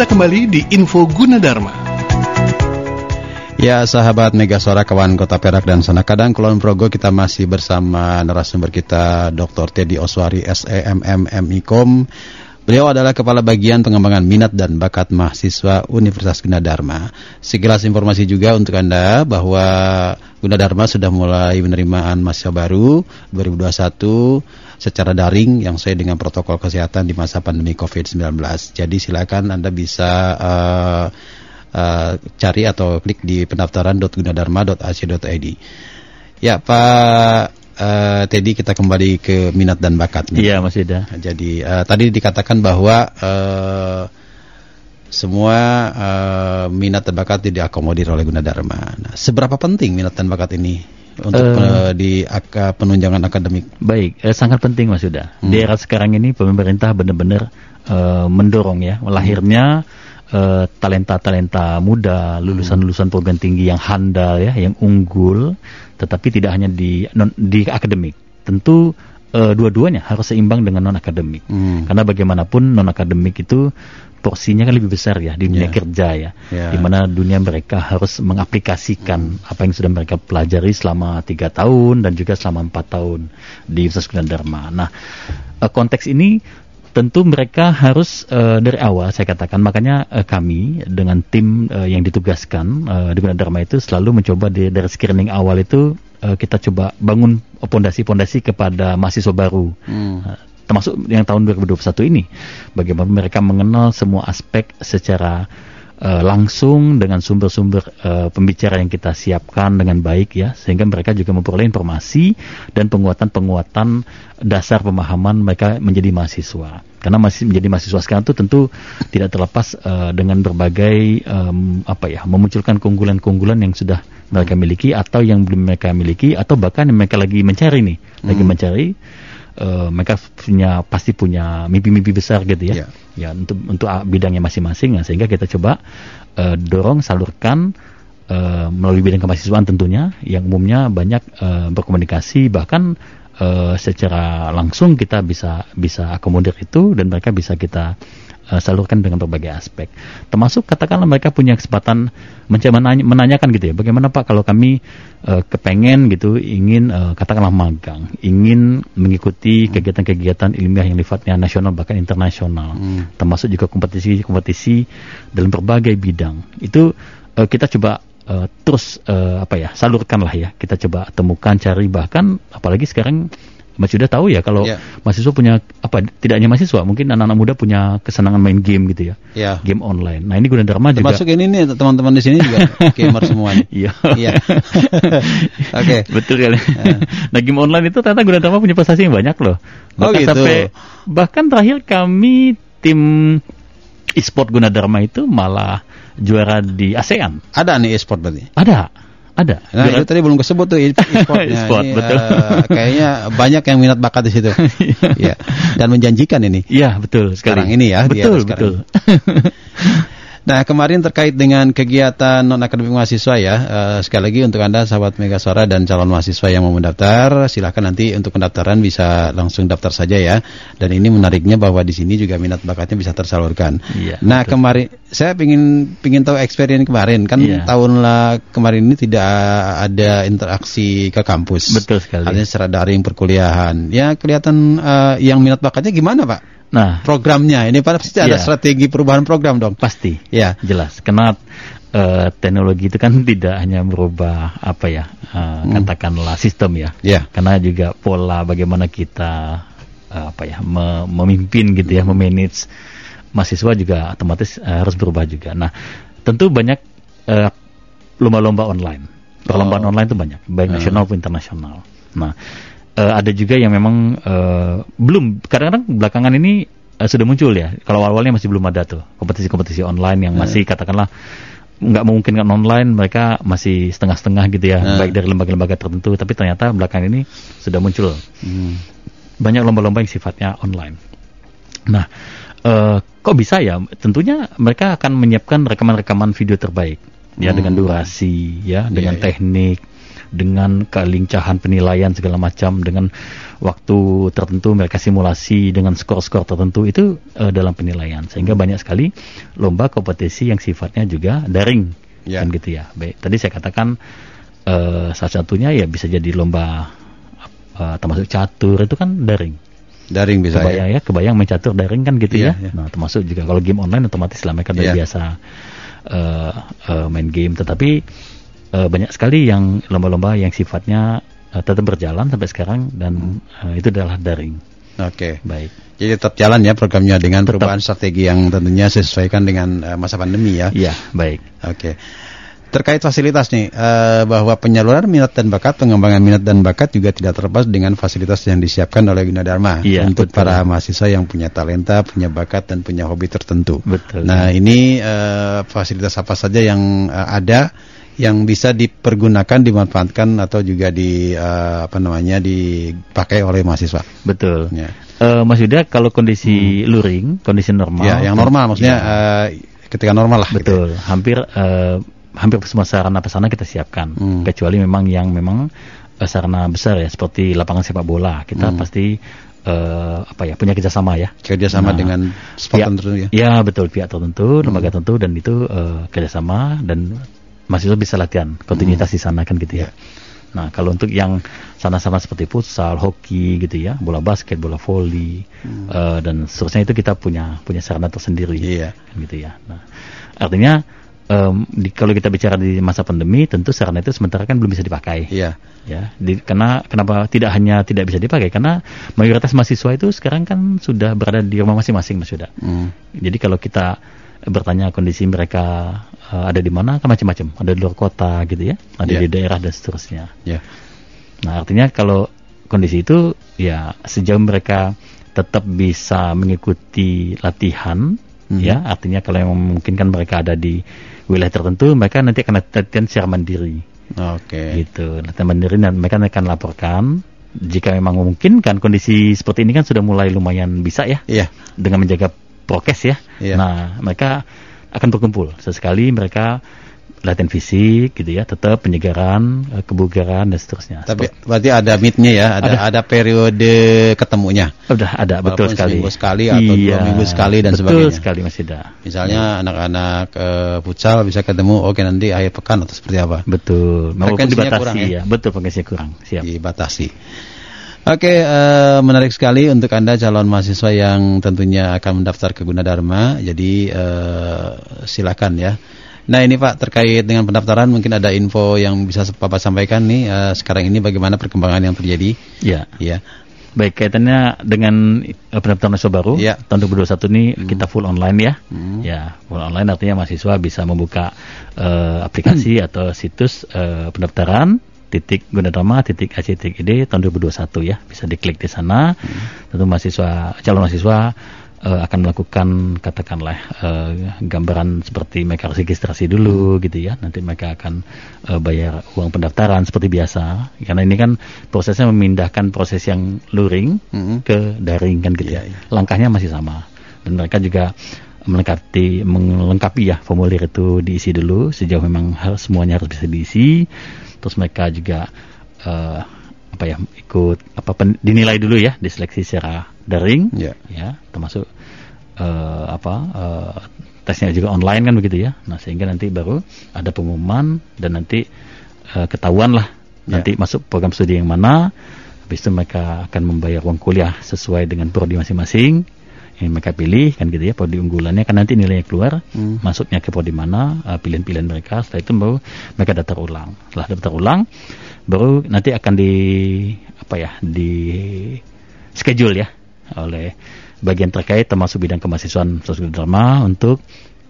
Kita kembali di Info Gunadarma. Ya sahabat Megasora kawan Kota Perak dan sana kadang Kulon Progo kita masih bersama narasumber kita Dr. Teddy Oswari SEMM MIKOM Beliau adalah Kepala Bagian Pengembangan Minat dan Bakat Mahasiswa Universitas Gunadarma. Sekilas informasi juga untuk Anda bahwa Gunadarma sudah mulai penerimaan mahasiswa baru 2021 secara daring yang sesuai dengan protokol kesehatan di masa pandemi COVID-19. Jadi silakan Anda bisa uh, uh, cari atau klik di pendaftaran.gunadarma.ac.id. Ya Pak uh, Teddy kita kembali ke minat dan bakatnya. Iya Mas Ida. Jadi uh, tadi dikatakan bahwa uh, semua uh, minat dan bakat tidak akomodir oleh Gunadarma. Nah, seberapa penting minat dan bakat ini untuk uh, di ak penunjangan akademik? Baik, eh, sangat penting Mas Yuda. Hmm. Di era sekarang ini pemerintah benar-benar uh, mendorong ya lahirnya talenta-talenta uh, muda, lulusan-lulusan program tinggi yang handal ya, yang unggul tetapi tidak hanya di non, di akademik. Tentu uh, dua-duanya harus seimbang dengan non akademik. Hmm. Karena bagaimanapun non akademik itu porsinya kan lebih besar ya di dunia yeah. kerja ya, yeah. di mana dunia mereka harus mengaplikasikan hmm. apa yang sudah mereka pelajari selama tiga tahun dan juga selama empat tahun di Universitas Dharma. Nah, uh, konteks ini tentu mereka harus uh, dari awal saya katakan makanya uh, kami dengan tim uh, yang ditugaskan uh, di Dharma itu selalu mencoba di, dari screening awal itu uh, kita coba bangun pondasi-pondasi kepada mahasiswa baru hmm. uh, termasuk yang tahun 2021 ini bagaimana mereka mengenal semua aspek secara uh, langsung dengan sumber-sumber uh, pembicara yang kita siapkan dengan baik ya sehingga mereka juga memperoleh informasi dan penguatan-penguatan dasar pemahaman mereka menjadi mahasiswa karena masih menjadi mahasiswa sekarang itu tentu tidak terlepas uh, dengan berbagai um, apa ya memunculkan keunggulan-keunggulan yang sudah mereka miliki atau yang belum mereka miliki atau bahkan yang mereka lagi mencari nih lagi hmm. mencari uh, mereka punya pasti punya mimpi-mimpi besar gitu ya. Yeah. Ya untuk untuk bidangnya masing-masing ya, sehingga kita coba uh, dorong salurkan uh, melalui bidang kemahasiswaan tentunya yang umumnya banyak uh, berkomunikasi bahkan uh, secara langsung kita bisa bisa akomodir itu dan mereka bisa kita uh, salurkan dengan berbagai aspek. Termasuk katakanlah mereka punya kesempatan mencoba menanyakan gitu ya, bagaimana Pak kalau kami uh, kepengen gitu ingin uh, katakanlah magang, ingin mengikuti kegiatan-kegiatan ilmiah yang sifatnya nasional bahkan internasional, hmm. termasuk juga kompetisi-kompetisi dalam berbagai bidang. Itu uh, kita coba uh, terus uh, apa ya salurkan lah ya kita coba temukan cari bahkan apalagi sekarang Mas Yuda tahu ya kalau yeah. mahasiswa punya apa tidak hanya mahasiswa mungkin anak-anak muda punya kesenangan main game gitu ya. Yeah. game online. Nah ini Gunadarma juga termasuk ini nih teman-teman di sini juga gamer semuanya iya. Iya. Oke. Betul kali. Yeah. nah game online itu ternyata Gunadarma punya prestasi yang banyak loh. Bahkan oh gitu. sampai, bahkan terakhir kami tim e-sport Gunadarma itu malah juara di ASEAN. Ada nih e-sport berarti? Ada ada. Nah, itu tadi belum kesebut tuh e-sportnya. Sport, ini, betul. Uh, kayaknya banyak yang minat bakat di situ. Iya. Dan menjanjikan ini. Iya, betul sekali. Sekarang ini ya. Betul, betul. Nah, kemarin terkait dengan kegiatan non akademik mahasiswa ya, uh, sekali lagi untuk Anda sahabat Megasora dan calon mahasiswa yang mau mendaftar, silahkan nanti untuk pendaftaran bisa langsung daftar saja ya. Dan ini menariknya bahwa di sini juga minat bakatnya bisa tersalurkan. Iya, nah, betul. kemarin saya ingin ingin tahu experience kemarin kan iya. tahun lah kemarin ini tidak ada interaksi ke kampus. Betul sekali. Artinya secara daring perkuliahan. Ya, kelihatan uh, yang minat bakatnya gimana, Pak? Nah, programnya ini pasti ada ya. strategi perubahan program dong. Pasti. Ya, jelas. Karena uh, teknologi itu kan tidak hanya merubah apa ya, uh, hmm. katakanlah sistem ya. Ya. Karena juga pola bagaimana kita uh, apa ya, me memimpin gitu ya, memanage mahasiswa juga otomatis uh, harus berubah juga. Nah, tentu banyak lomba-lomba uh, online. Perlombaan oh. online itu banyak, baik uh. nasional maupun internasional. Nah, uh, ada juga yang memang uh, belum kadang-kadang belakangan ini uh, sudah muncul ya. Kalau awal-awalnya masih belum ada tuh kompetisi-kompetisi online yang hmm. masih katakanlah nggak memungkinkan online mereka masih setengah-setengah gitu ya hmm. baik dari lembaga-lembaga tertentu tapi ternyata belakangan ini sudah muncul hmm. banyak lomba-lomba yang sifatnya online nah uh, kok bisa ya tentunya mereka akan menyiapkan rekaman-rekaman video terbaik ya hmm. dengan durasi ya dengan yeah, iya. teknik dengan kelincahan penilaian segala macam dengan waktu tertentu mereka simulasi dengan skor-skor tertentu itu uh, dalam penilaian sehingga banyak sekali lomba kompetisi yang sifatnya juga daring Ya. kan gitu ya. Baik, tadi saya katakan uh, salah satunya ya bisa jadi lomba uh, termasuk catur itu kan daring. Daring bisa kebayang ya. ya, kebayang main catur daring kan gitu Iya, ya. iya. Nah, termasuk juga kalau game online otomatis lah mereka udah Iya. biasa uh, uh, main game tetapi uh, banyak sekali yang lomba-lomba yang sifatnya uh, tetap berjalan sampai sekarang dan uh, itu adalah daring. Oke. Baik. Jadi tetap jalan ya programnya dengan Tetap. perubahan strategi yang tentunya sesuaikan dengan eh, masa pandemi ya. Iya, baik. Oke. Terkait fasilitas nih, bahwa penyaluran minat dan bakat, pengembangan minat dan bakat juga tidak terlepas dengan fasilitas yang disiapkan oleh Gunadarma Iya, untuk betul. para mahasiswa yang punya talenta, punya bakat dan punya hobi tertentu. Betul. Nah, ini fasilitas apa saja yang ada yang bisa dipergunakan, dimanfaatkan atau juga di eh, apa namanya dipakai oleh mahasiswa. Betul. Ya. Eh, Mas Yuda kalau kondisi luring, kondisi normal. Ya, yang normal maksudnya Ya. eh, ketika normal lah. gitu. Betul, hampir eh, hampir semua sarana prasarana kita siapkan. Hmm. Kecuali memang yang memang sarana besar ya seperti lapangan sepak bola. Kita Hmm. pasti eh, apa ya punya kerjasama ya. Kerjasama Nah, dengan spot pihak- tertentu ya. Ya betul pihak tertentu, lembaga tertentu dan itu eh, kerjasama dan mahasiswa bisa latihan kontinuitas di sana kan gitu ya. Ya. Nah kalau untuk yang sana-sana seperti futsal, hoki gitu ya, bola basket, bola voli eh, dan seterusnya itu kita punya punya sarana tersendiri Iya. kan gitu ya. Nah, artinya em, di, kalau kita bicara di masa pandemi, tentu sarana itu sementara kan belum bisa dipakai. Iya. Ya, di, karena kenapa tidak hanya tidak bisa dipakai? Karena mayoritas mahasiswa itu sekarang kan sudah berada di rumah masing-masing, Mas Yuda. Hmm. Jadi kalau kita bertanya kondisi mereka eh, ada di mana, kan macam-macam. Ada di luar kota gitu ya, ada Iya. di daerah dan seterusnya. Ya. Nah, artinya kalau kondisi itu ya sejauh mereka tetap bisa mengikuti latihan Mhm. ya, artinya kalau yang memungkinkan mereka ada di wilayah tertentu, mereka nanti akan latihan secara mandiri Oke. gitu. Latihan mandiri dan mereka akan laporkan jika memang memungkinkan kondisi seperti ini kan sudah mulai lumayan bisa ya Iya. dengan menjaga prokes ya. Iya. Nah, mereka akan berkumpul sesekali mereka latihan fisik gitu ya, tetap penyegaran, eh, kebugaran dan seterusnya. Tapi Seperti- berarti ada meetnya ya, ada Ada. ada periode ketemunya. Udah ada betul Walaupun sekali. seminggu sekali atau dua minggu sekali dan betul sebagainya. sekali Mas Ida. Misalnya anak-anak eh, futsal bisa ketemu, oke nanti akhir pekan atau seperti apa? Betul. Frekuensinya dibatasi kurang ya? ya. Betul frekuensinya kurang. Siap. Dibatasi. Oke, eh, menarik sekali untuk anda calon mahasiswa yang tentunya akan mendaftar ke Gunadarma. Jadi eh, silakan ya. Nah ini Pak terkait dengan pendaftaran mungkin ada info yang bisa Bapak sampaikan nih eh, sekarang ini bagaimana perkembangan yang terjadi? Ya. Ya. Baik, kaitannya dengan pendaftaran mahasiswa baru Iya. tahun 2021 ini kita full online ya. Hmm. Ya, full online artinya mahasiswa bisa membuka eh, aplikasi atau situs eh, pendaftaran titik gunadarma titik ac titik id tahun 2021 ya. Bisa diklik di sana. Tentu mahasiswa calon mahasiswa eh, akan melakukan katakanlah eh, gambaran seperti mereka harus registrasi dulu gitu ya. Nanti mereka akan eh, bayar uang pendaftaran seperti biasa. Karena ini kan prosesnya memindahkan proses yang luring Mhm. ke daring kan gitu Iya, ya iya. langkahnya masih sama. Dan mereka juga melengkapi melengkapi ya formulir itu diisi dulu. Sejauh memang harus semuanya harus bisa diisi. Terus mereka juga eh, apa ya ikut apa pen- dinilai dulu ya diseleksi secara daring. Ya. ya termasuk eh, apa eh, tesnya juga online kan begitu ya. Nah sehingga nanti baru ada pengumuman dan nanti eh, ketahuan lah Ya. nanti masuk program studi yang mana. Habis itu mereka akan membayar uang kuliah sesuai dengan prodi masing-masing yang mereka pilih kan gitu ya prodi unggulannya. Kan nanti nilainya keluar Hmm. masuknya ke prodi mana eh, pilihan-pilihan mereka. Setelah itu baru mereka daftar ulang. Setelah daftar ulang baru nanti akan di apa ya di schedule ya oleh bagian terkait termasuk bidang kemahasiswaan sosial Dharma untuk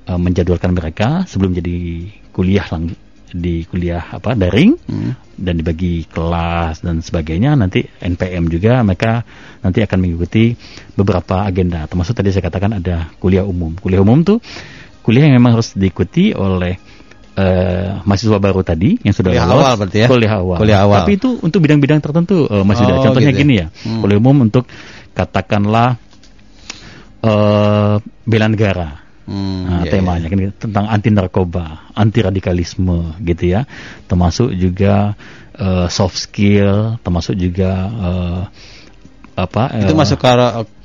eh, menjadwalkan mereka sebelum jadi kuliah lang di kuliah apa daring Hmm. dan dibagi kelas dan sebagainya nanti NPM juga mereka nanti akan mengikuti beberapa agenda termasuk tadi saya katakan ada kuliah umum kuliah umum tuh kuliah yang memang harus diikuti oleh eh, mahasiswa baru tadi yang sudah Kuliah lolos awal berarti ya? kuliah awal Kuliah awal. tapi itu untuk bidang-bidang tertentu eh, Mas Yuda. Oh, contohnya gitu ya. gini ya Hmm. kuliah umum untuk katakanlah eh bela negara Hmm, Nah, iya, temanya kan gitu, tentang anti narkoba, anti radikalisme gitu ya. Termasuk juga eh, soft skill, termasuk juga eh, apa? Itu eh, masuk ke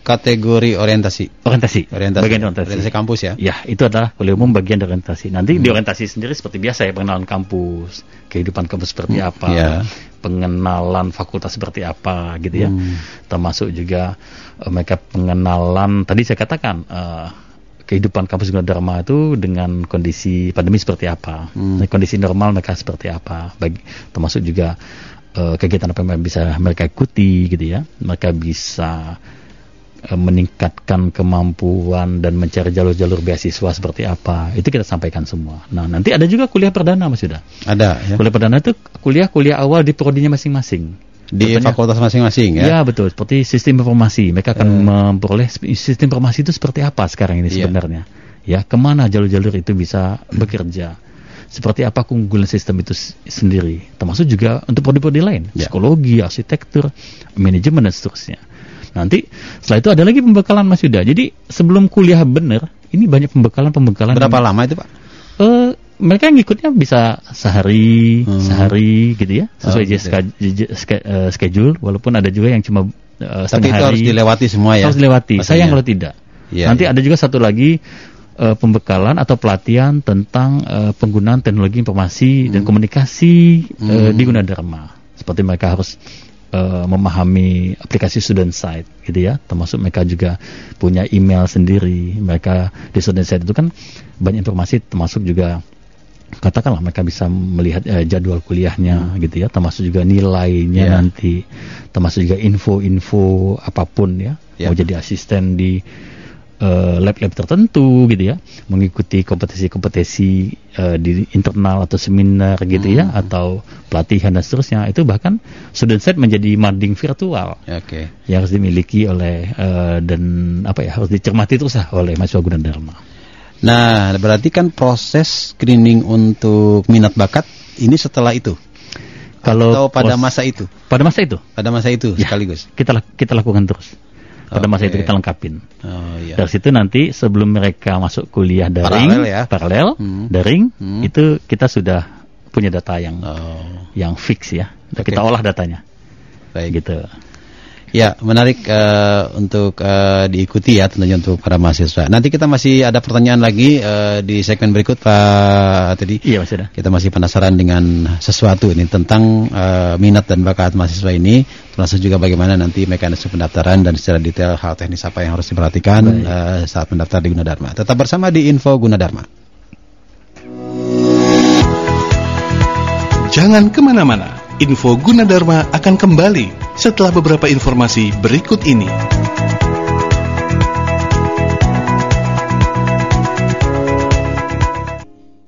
kategori orientasi. orientasi. Orientasi. Bagian orientasi. Orientasi kampus ya. Ya, itu adalah kuliah umum bagian dari orientasi. Nanti Hmm. di orientasi sendiri seperti biasa ya, pengenalan kampus, kehidupan kampus seperti Hmm, apa, ya. pengenalan fakultas seperti apa gitu ya. Hmm. Termasuk juga eh, mereka pengenalan tadi saya katakan eh, kehidupan kampus Gunadarma itu dengan kondisi pandemi seperti apa. Hmm. Kondisi normal mereka seperti apa. Bagi termasuk juga eh, kegiatan apa yang bisa mereka ikuti gitu ya. Mereka bisa eh, meningkatkan kemampuan dan mencari jalur-jalur beasiswa seperti apa itu kita sampaikan semua. Nah nanti ada juga kuliah perdana mas Yuda. Ada ya. Kuliah perdana itu kuliah-kuliah awal di prodinya masing-masing. Di Contohnya- fakultas masing-masing ya. Ya betul, seperti sistem informasi. Mereka akan memperoleh sp- sistem informasi itu seperti apa sekarang ini Iya. sebenarnya. Ya ke mana jalur-jalur itu bisa bekerja. Seperti apa keunggulan sistem itu sendiri. Termasuk juga untuk prodi-prodi lain, Ya. psikologi, arsitektur, manajemen dan seterusnya. Nanti setelah itu ada lagi pembekalan Mas Yuda. Jadi sebelum kuliah benar, ini banyak pembekalan-pembekalan. Berapa yang- lama itu Pak? Mereka ngikutnya bisa sehari, Hmm. sehari gitu ya, sesuai Oh, gitu. eh, schedule. Walaupun ada juga yang cuma eh, Tapi setengah itu hari. harus dilewati semua ya. Harus dilewati. Masanya. Sayang kalau tidak. Iya, Nanti iya. ada juga satu lagi eh, pembekalan atau pelatihan tentang eh, penggunaan teknologi informasi dan komunikasi Hmm. di Gunadarma. Seperti mereka harus memahami aplikasi student site gitu ya. Termasuk mereka juga punya email sendiri. Mereka di student site itu kan banyak informasi termasuk juga katakanlah mereka bisa melihat eh, jadwal kuliahnya gitu ya termasuk juga nilainya Hmm. Iya. nanti termasuk juga info-info apa pun ya Iya. mau jadi asisten di eh, lab-lab tertentu gitu ya mengikuti kompetisi-kompetisi eh, di internal atau seminar gitu ya Hmm. atau pelatihan dan seterusnya itu bahkan student set menjadi mading virtual Ya, Oke. yang harus dimiliki oleh eh, dan apa ya harus dicermati terus lah oleh mahasiswa Gunadarma. Nah, berarti kan proses screening untuk minat bakat ini setelah itu Kalau atau pada pros- masa itu? pada masa itu Pada masa itu Ya. sekaligus. kita kita lakukan terus. Pada masa Oke. itu kita lengkapin. Oh iya. Dari situ nanti sebelum mereka masuk kuliah daring, Paralel ya? paralel, Hmm. daring, Hmm. itu kita sudah punya data yang Oh, yang fix ya. Oke. Kita olah datanya, baik. gitu. Ya, menarik eh, untuk eh, diikuti ya tentunya untuk para mahasiswa. Nanti kita masih ada pertanyaan lagi eh, di segmen berikut Pak Teddy. Iya Mas Yuda. Kita masih penasaran dengan sesuatu ini tentang eh, minat dan bakat mahasiswa ini, termasuk juga bagaimana nanti mekanisme pendaftaran dan secara detail hal teknis apa yang harus diperhatikan Baik. eh, saat mendaftar di Gunadarma. Tetap bersama di Info Gunadarma. Jangan ke mana-mana, info Gunadarma akan kembali setelah beberapa informasi berikut ini.